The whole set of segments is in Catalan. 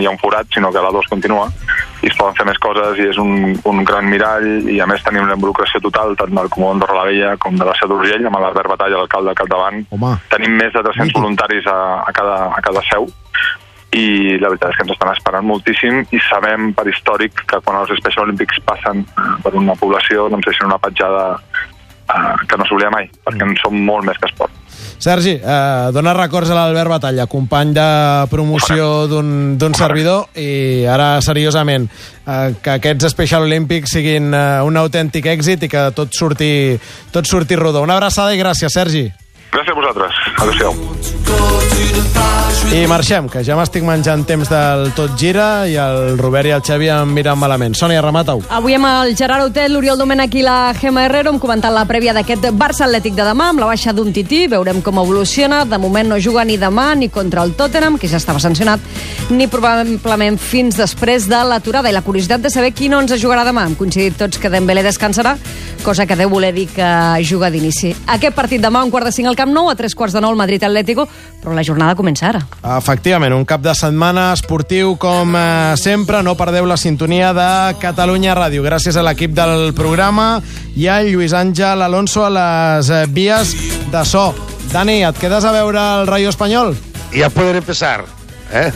hi ha un forat, sinó que la 2 continua i es poden fer més coses i és un, un gran mirall i a més tenim la involucració total tant del Comú d'Andorra la Vella com de la Seu d'Urgell amb l'Albert Batalla, l'alcalde al capdavant. Home. Tenim més de 300 voluntaris a, a, cada, a cada seu i la veritat és que ens estan esperant moltíssim i sabem per històric que quan els Special Olympics passen per una població doncs deixen una petjada eh, que no s'oblida mai, perquè en som molt més que esport. Sergi, eh, dona records a l'Albert Batalla, company de promoció d'un servidor, i ara, seriosament, eh, que aquests Special Olympics siguin eh, un autèntic èxit i que tot surti, tot surti rodó. Una abraçada i gràcies, Sergi. Gràcies a vosaltres. Adéu-siau. I marxem, que ja m'estic menjant temps del tot gira i el Robert i el Xavi em miren malament. Sònia, remata-ho. Avui amb el Gerard Hotel, l'Oriol Domènech i la Gemma Herrero hem comentat la prèvia d'aquest Barça Atlètic de demà amb la baixa d'un tití. Veurem com evoluciona. De moment no juga ni demà ni contra el Tottenham, que ja estava sancionat, ni probablement fins després de l'aturada. I la curiositat de saber qui no ens jugarà demà. Hem coincidit tots que Dembélé descansarà, cosa que deu voler dir que juga d'inici. Aquest partit demà, un quart de cinc al Camp Nou, a tres quarts de nou el Madrid-Atlético, però la jornada comença ara. Efectivament, un cap de setmana esportiu com eh, sempre. No perdeu la sintonia de Catalunya Ràdio. Gràcies a l'equip del programa i al Lluís Àngel Alonso a les eh, vies de so. Dani, et quedes a veure el Rayo Espanyol? Ya pueden empezar. ¿eh?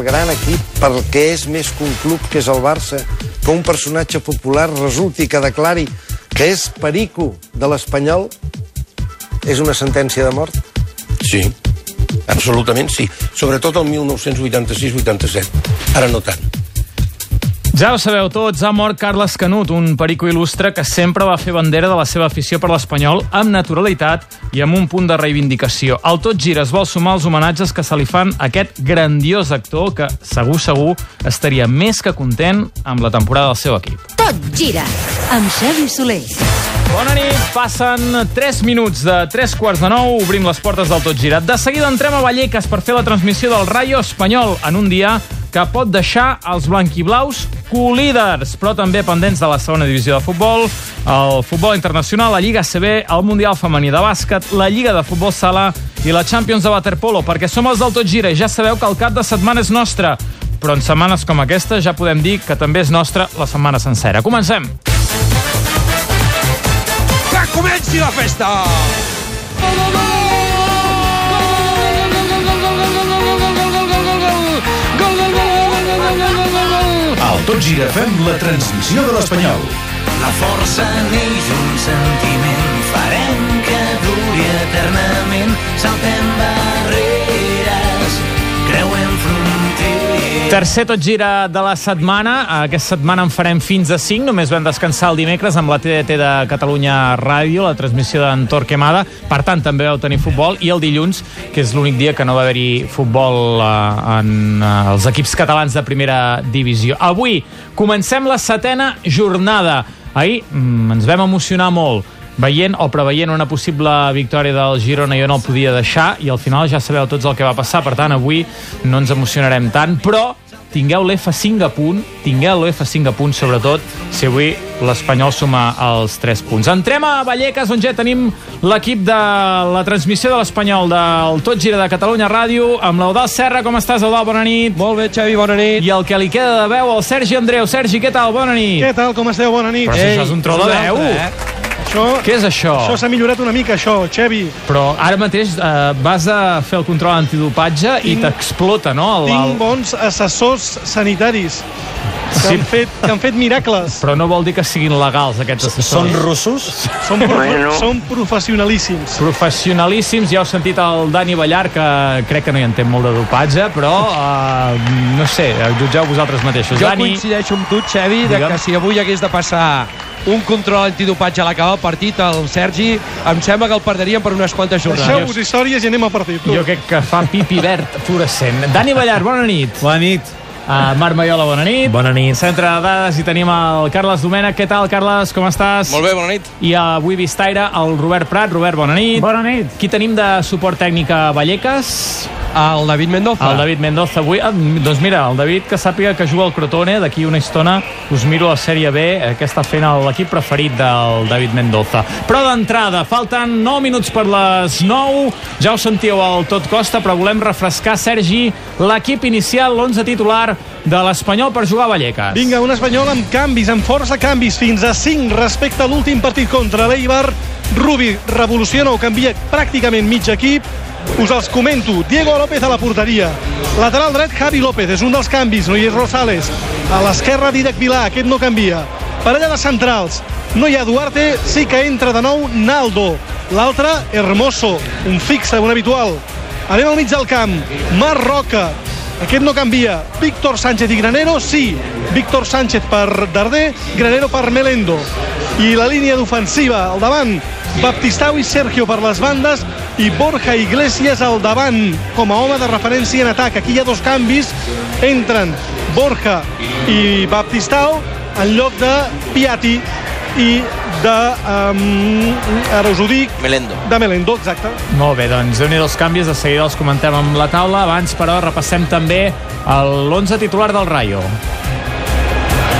Pel gran equip, perquè és més que un club que és el Barça, que un personatge popular resulti que declari que és perico de l'Espanyol, és una sentència de mort? Sí, absolutament sí. Sobretot el 1986-87. Ara no tant. Ja ho sabeu tots, ha mort Carles Canut, un perico il·lustre que sempre va fer bandera de la seva afició per l'Espanyol amb naturalitat i amb un punt de reivindicació. El Tot Gira es vol sumar als homenatges que se li fan a aquest grandiós actor que, segur, segur, estaria més que content amb la temporada del seu equip. Tot gira amb Xavi Soler. Bona nit, passen 3 minuts de 3 quarts de 9, obrim les portes del Tot Girat. De seguida entrem a Vallecas per fer la transmissió del Rayo Espanyol en un dia que pot deixar els blanquiblaus colíders, però també pendents de la segona divisió de futbol, el futbol internacional, la Lliga CB, el Mundial Femení de Bàsquet, la Lliga de Futbol Sala i la Champions de Waterpolo, perquè som els del Tot Gira i ja sabeu que el cap de setmana és nostre, però en setmanes com aquesta ja podem dir que també és nostra la setmana sencera. Comencem! Que comenci la festa! Al Tot Gira fem la transmissió de l'Espanyol. La força neix un sentiment, farem que duri eternament, saltem barreres, Tercer tot gira de la setmana. Aquesta setmana en farem fins a 5. Només vam descansar el dimecres amb la TDT de Catalunya Ràdio, la transmissió d'en Torquemada. Per tant, també vau tenir futbol. I el dilluns, que és l'únic dia que no va haver-hi futbol eh, en eh, els equips catalans de primera divisió. Avui comencem la setena jornada. Ahir mm, ens vam emocionar molt veient o preveient una possible victòria del Girona jo no el podia deixar i al final ja sabeu tots el que va passar per tant avui no ens emocionarem tant però tingueu l'F5 a punt tingueu l'F5 a punt sobretot si avui l'Espanyol suma els 3 punts entrem a Vallecas on ja tenim l'equip de la transmissió de l'Espanyol del Tot Gira de Catalunya Ràdio amb l'Eudal Serra, com estàs Eudal? Bona nit Molt bé, Xavi, bona nit. i el que li queda de veu el Sergi Andreu Sergi, què tal? Bona nit Què tal, com esteu? Bona nit. Però si això és un tro de veu. Això, Què és això? això s'ha millorat una mica, això, Xavi. Però ara mateix eh, vas a fer el control antidopatge i Tinc- t'explota, no? El, Tinc el... bons assessors sanitaris. Que, Sí. han fet, que han fet miracles. Però no vol dir que siguin legals, aquests assessors. Són russos? Són, prof Bueno. són professionalíssims. Professionalíssims, ja heu sentit el Dani Ballar, que crec que no hi entén molt de dopatge, però, uh, no sé, jutgeu vosaltres mateixos. Jo Dani, coincideixo amb tu, Xevi, de que si avui hagués de passar un control antidopatge a l'acabar el partit, el Sergi, em sembla que el perdríem per unes quantes jornades. Deixeu-vos històries i anem a partit. Tu. jo crec que fa pipi verd fluorescent. Dani Ballar, bona nit. Bona nit. Uh, Marc Maiola, bona nit. Bona nit. Centre de dades i tenim el Carles Domènech. Què tal, Carles? Com estàs? Molt bé, bona nit. I avui Vistaire, el Robert Prat. Robert, bona nit. Bona nit. Qui tenim de suport tècnic a Vallecas? El David Mendoza. El David Mendoza avui. Ah, doncs mira, el David que sàpiga que juga al Crotone, d'aquí una estona us miro a la Sèrie B, eh, que està fent l'equip preferit del David Mendoza. Però d'entrada, falten 9 minuts per les 9, ja ho sentíeu al tot costa, però volem refrescar, Sergi, l'equip inicial, l'11 titular de l'Espanyol per jugar a Vallecas. Vinga, un espanyol amb canvis, amb força canvis, fins a 5 respecte a l'últim partit contra l'Eibar. Rubi revoluciona o canvia pràcticament mig equip. Us els comento. Diego López a la porteria. Lateral dret, Javi López, és un dels canvis. No hi és Rosales. A l'esquerra, Didac Vilà, aquest no canvia. Parella de centrals. No hi ha Duarte, sí que entra de nou Naldo. L'altre, Hermoso, un fixe, un habitual. Anem al mig del camp. Marc Roca, aquest no canvia. Víctor Sánchez i Granero, sí. Víctor Sánchez per Darder, Granero per Melendo. I la línia d'ofensiva, al davant, Baptistau i Sergio per les bandes i Borja Iglesias al davant com a home de referència en atac. Aquí hi ha dos canvis. Entren Borja i Baptistau en lloc de Piatti i de... Um, ara us ho dic. Melendo. De Melendo, exacte. Molt bé, doncs déu nhi els canvis, de seguida els comentem amb la taula. Abans, però, repassem també l'11 titular del Rayo.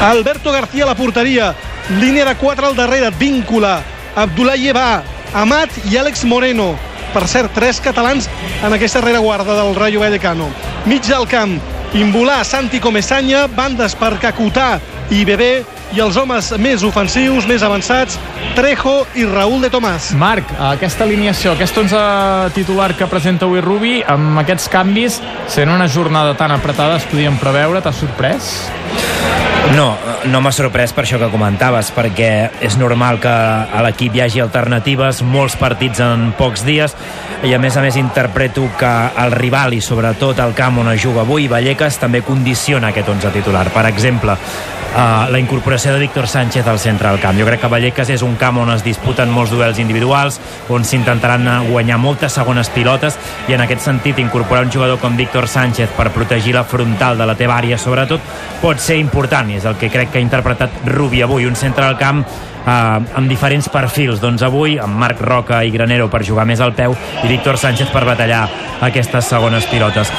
Alberto García a la porteria. Línia de 4 al darrere. Víncula. Abdullah Llevà. Amat i Àlex Moreno. Per cert, tres catalans en aquesta rereguarda del Rayo Vallecano. Mig del camp. Imbulà, Santi Comesanya, bandes per Cacutà i Bebé, i els homes més ofensius, més avançats, Trejo i Raúl de Tomàs. Marc, aquesta alineació, aquest 11 titular que presenta avui Rubi, amb aquests canvis, sent una jornada tan apretada, es podien preveure, t'ha sorprès? No, no m'ha sorprès per això que comentaves, perquè és normal que a l'equip hi hagi alternatives, molts partits en pocs dies, i a més a més interpreto que el rival i sobretot el camp on es juga avui, Vallecas, també condiciona aquest 11 titular. Per exemple, uh, la incorporació de Víctor Sánchez al centre del camp. Jo crec que Vallecas és un camp on es disputen molts duels individuals, on s'intentaran guanyar moltes segones pilotes, i en aquest sentit incorporar un jugador com Víctor Sánchez per protegir la frontal de la teva àrea, sobretot, pot ser important, i és el que crec que ha interpretat Rubi avui, un centre del camp eh, amb diferents perfils. Doncs avui amb Marc Roca i Granero per jugar més al peu i Víctor Sánchez per batallar aquestes segones pilotes.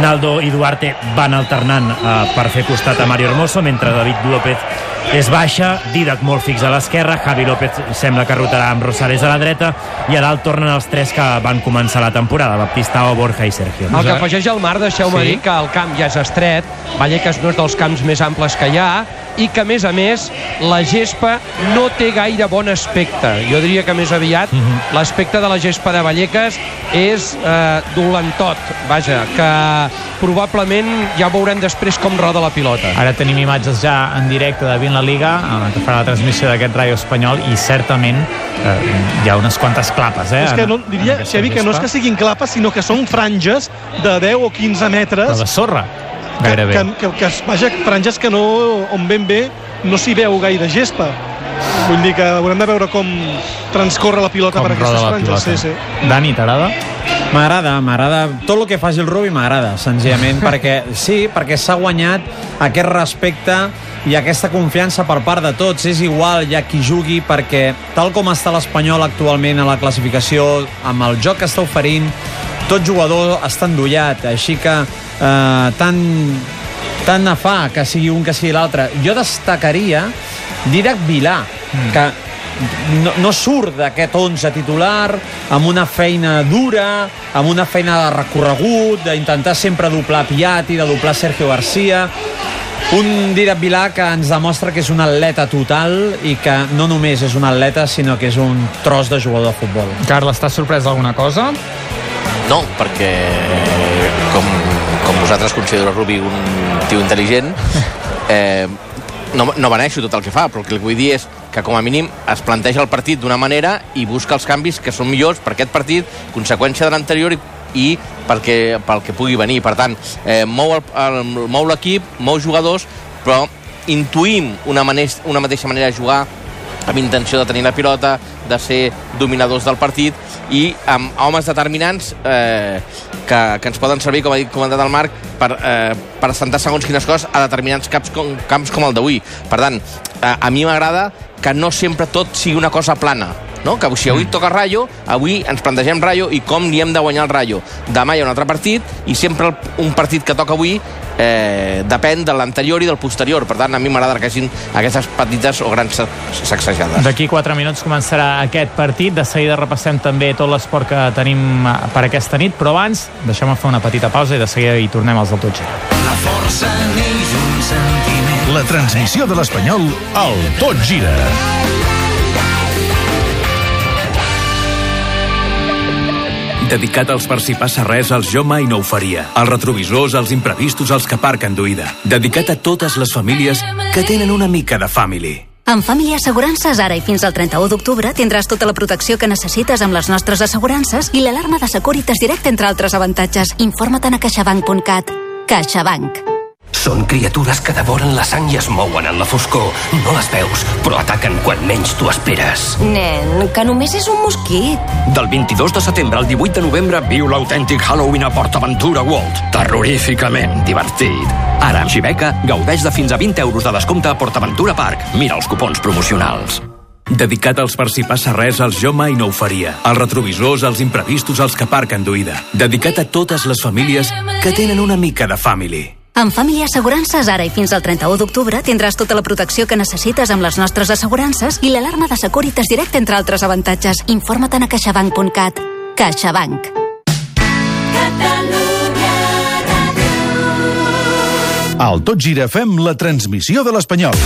Naldo i Duarte van alternant eh, per fer costat a Mario Hermoso, mentre David López és baixa, Didac molt fix a l'esquerra, Javi López sembla que rotarà amb Rosales a la dreta i a dalt tornen els tres que van començar la temporada, Baptistao, Borja i Sergio. El que afegeix el Marc, deixeu-me Sí. dir que el camp ja és estret, Vallecas no és dels camps més amples que hi ha, i que, a més a més, la gespa no té gaire bon aspecte. Jo diria que més aviat l'aspecte de la gespa de Vallecas és eh, dolentot, vaja, que probablement ja veurem després com roda la pilota. Ara tenim imatges ja en directe de Vin la Liga, eh, que farà la transmissió d'aquest Rayo espanyol, i certament eh, hi ha unes quantes clapes, eh? És que no, diria, Xevi, que no és que siguin clapes, sinó que són franges de 10 o 15 metres. De sorra, que, gairebé. que, que, que, vaja, franges que no, on ben bé no s'hi veu gaire gespa. Vull dir que haurem de veure com transcorre la pilota Com per aquestes franges. Sí, sí. Dani, t'agrada? M'agrada, m'agrada. Tot el que faci el Rubi m'agrada, senzillament, perquè sí, perquè s'ha guanyat aquest respecte i aquesta confiança per part de tots. És igual ja qui jugui, perquè tal com està l'Espanyol actualment a la classificació, amb el joc que està oferint, tot jugador està endollat, així que eh, tant, tant ne fa que sigui un que sigui l'altre. Jo destacaria Didac Vilà, que no, no surt d'aquest 11 titular amb una feina dura, amb una feina de recorregut, d'intentar sempre doblar Piatti, de doblar Sergio Garcia un Didac Vilà que ens demostra que és un atleta total i que no només és un atleta sinó que és un tros de jugador de futbol Carles, estàs sorprès d'alguna cosa? No, perquè com, com vosaltres considero Rubi un tio intel·ligent, eh, no, no beneixo tot el que fa, però el que vull dir és que com a mínim es planteja el partit d'una manera i busca els canvis que són millors per aquest partit, conseqüència de l'anterior i, i perquè, pel que pugui venir. Per tant, eh, mou el- mou l'equip, mou jugadors, però intuïm una, maneix, una mateixa manera de jugar amb intenció de tenir la pilota, de ser dominadors del partit i amb homes determinants eh, que, que ens poden servir, com ha dit comentat el Marc, per, eh, per assentar segons quines coses a determinats camps com, camps com el d'avui. Per tant, eh, a mi m'agrada que no sempre tot sigui una cosa plana, no? que si avui toca Rayo, avui ens plantegem Rayo i com li hem de guanyar el Rayo. Demà hi ha un altre partit i sempre el, un partit que toca avui eh, depèn de l'anterior i del posterior. Per tant, a mi m'agrada que hagin aquestes petites o grans sac- sacsejades. D'aquí 4 minuts començarà aquest partit. De seguida repassem també tot l'esport que tenim eh, per aquesta nit, però abans deixem fer una petita pausa i de seguida hi tornem als del Tot Gira. La força neix un sentiment. La transmissió de l'Espanyol al Tot Gira. Dedicat als per si passa res, als jo mai no ho faria. Als retrovisors, als imprevistos, als que aparquen d'oïda. Dedicat a totes les famílies que tenen una mica de family. Amb Família Assegurances, ara i fins al 31 d'octubre, tindràs tota la protecció que necessites amb les nostres assegurances i l'alarma de Securitas Direct, entre altres avantatges. Informa't a caixabank.cat. CaixaBank. Són criatures que devoren la sang i es mouen en la foscor. No les veus, però ataquen quan menys t'ho esperes. Nen, que només és un mosquit. Del 22 de setembre al 18 de novembre viu l'autèntic Halloween a PortAventura World. Terroríficament divertit. Ara amb Xibeca gaudeix de fins a 20 euros de descompte a PortAventura Park. Mira els cupons promocionals. Dedicat als per si passa res, als jo mai no ho faria. Als retrovisors, als imprevistos, als que aparquen d'oïda. Dedicat a totes les famílies que tenen una mica de family. Amb Família Assegurances, ara i fins al 31 d'octubre, tindràs tota la protecció que necessites amb les nostres assegurances i l'alarma de Securitas Direct, entre altres avantatges. Informa't a caixabank.cat. CaixaBank. Al Tot Gira fem la transmissió de l'Espanyol.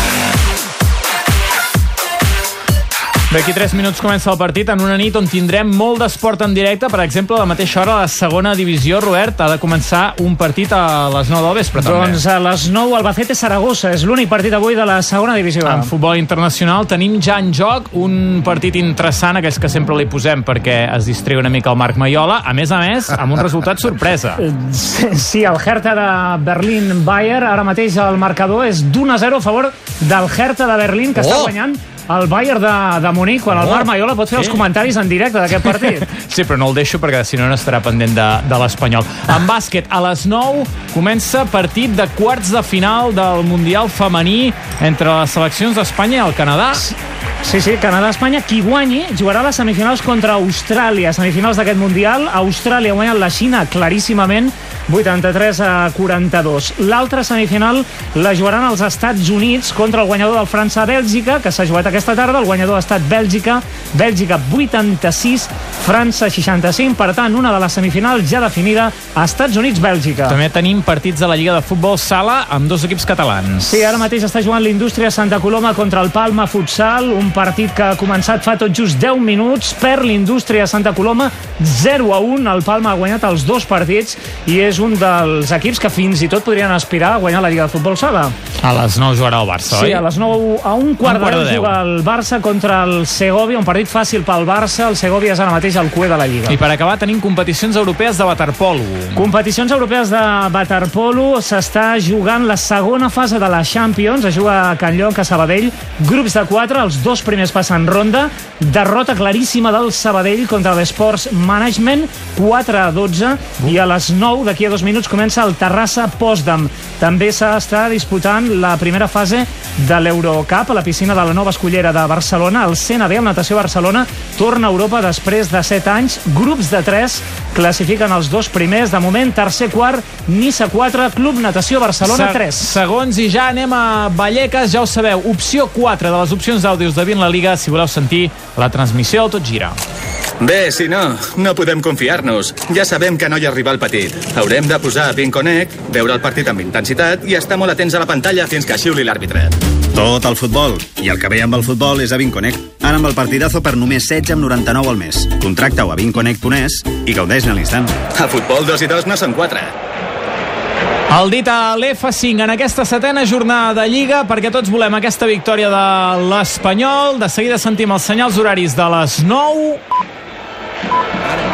D'aquí 3 minuts comença el partit en una nit on tindrem molt d'esport en directe. Per exemple, a la mateixa hora, la segona divisió, Robert, ha de començar un partit a les 9 del vespre, també. Doncs a les 9 Albacete Saragossa és l'únic partit avui de la segona divisió. En futbol internacional tenim ja en joc un partit interessant, aquells que sempre li posem perquè es distregui una mica el Marc Maiola, a més a més, amb un resultat sorpresa. Sí, sí, el Hertha de Berlín-Bayer, ara mateix el marcador és d'1 a 0 a favor del Hertha de Berlín, que oh! està guanyant el Bayern de, de Munic, quan el Oh! Marc Maiola pot fer Sí. els comentaris en directe d'aquest partit. Sí, però no el deixo perquè si no n'estarà pendent de, de l'Espanyol. En bàsquet, a les 9 comença partit de quarts de final del Mundial femení entre les seleccions d'Espanya i el Canadà. Sí, sí, Canadà-Espanya. Qui guanyi jugarà les semifinals contra Austràlia. Semifinals d'aquest Mundial. Austràlia ha guanyat la Xina claríssimament, 83 a 42. L'altra semifinal la jugaran els Estats Units contra el guanyador del França-Bèlgica, que s'ha jugat aquesta tarda. El guanyador ha estat Bèlgica. Bèlgica 86, França 65. Per tant, una de les semifinals ja definida, Estats Units-Bèlgica. També tenim partits de la Lliga de Futbol Sala amb dos equips catalans. Sí, ara mateix està jugant l'Indústria Santa Coloma contra el Palma Futsal, un partit que ha començat fa tot just 10 minuts, per l'Indústria Santa Coloma 0 a 1, el Palma ha guanyat els dos partits i és un dels equips que fins i tot podrien aspirar a guanyar la Lliga de Futbol Sala. A les 9 jugarà el Barça, Sí, oi? a les 9 a un quart, Un quart de de deu. juga el Barça contra el Segovia, un partit fàcil pel Barça, el Segovia és ara mateix el cué de la Lliga. I per acabar tenim competicions europees de waterpolo. Competicions europees de waterpolo s'està jugant la segona fase de la Champions, es juga a Can Lloc, a Sabadell, grups de 4, els dos primers passen ronda, derrota claríssima del Sabadell contra l'Esports Management, 4 a 12, i a les 9, d'aquí a dos minuts, comença el Terrassa Postdam. També s'està disputant la primera fase de l'Eurocup a la piscina de la Nova Escollera de Barcelona. El CNB, el Natació Barcelona, torna a Europa després de 7 anys. Grups de 3 classifiquen els dos primers. De moment, tercer, quart, Nissa 4, Club Natació Barcelona Se- 3. Segons i ja anem a Vallecas, ja ho sabeu, opció 4 de les opcions d'àudios de Vin la Liga, si voleu sentir la transmissió Tot Gira. Bé, si no, no podem confiar-nos. Ja sabem que no hi ha rival petit. Haurem de posar Pin Connect, veure el partit amb intensitat i estar molt atents a la pantalla fins que xiuli l'àrbitre. Tot el futbol. I el que ve amb el futbol és a Vinconnect. Ara amb el partidazo per només 16 amb 99 al mes. Contracta-ho a vinconnect.es i gaudeix a l'instant. A futbol dos i dos no són quatre. El dit a l'F5 en aquesta setena jornada de Lliga perquè tots volem aquesta victòria de l'Espanyol. De seguida sentim els senyals horaris de les 9. Para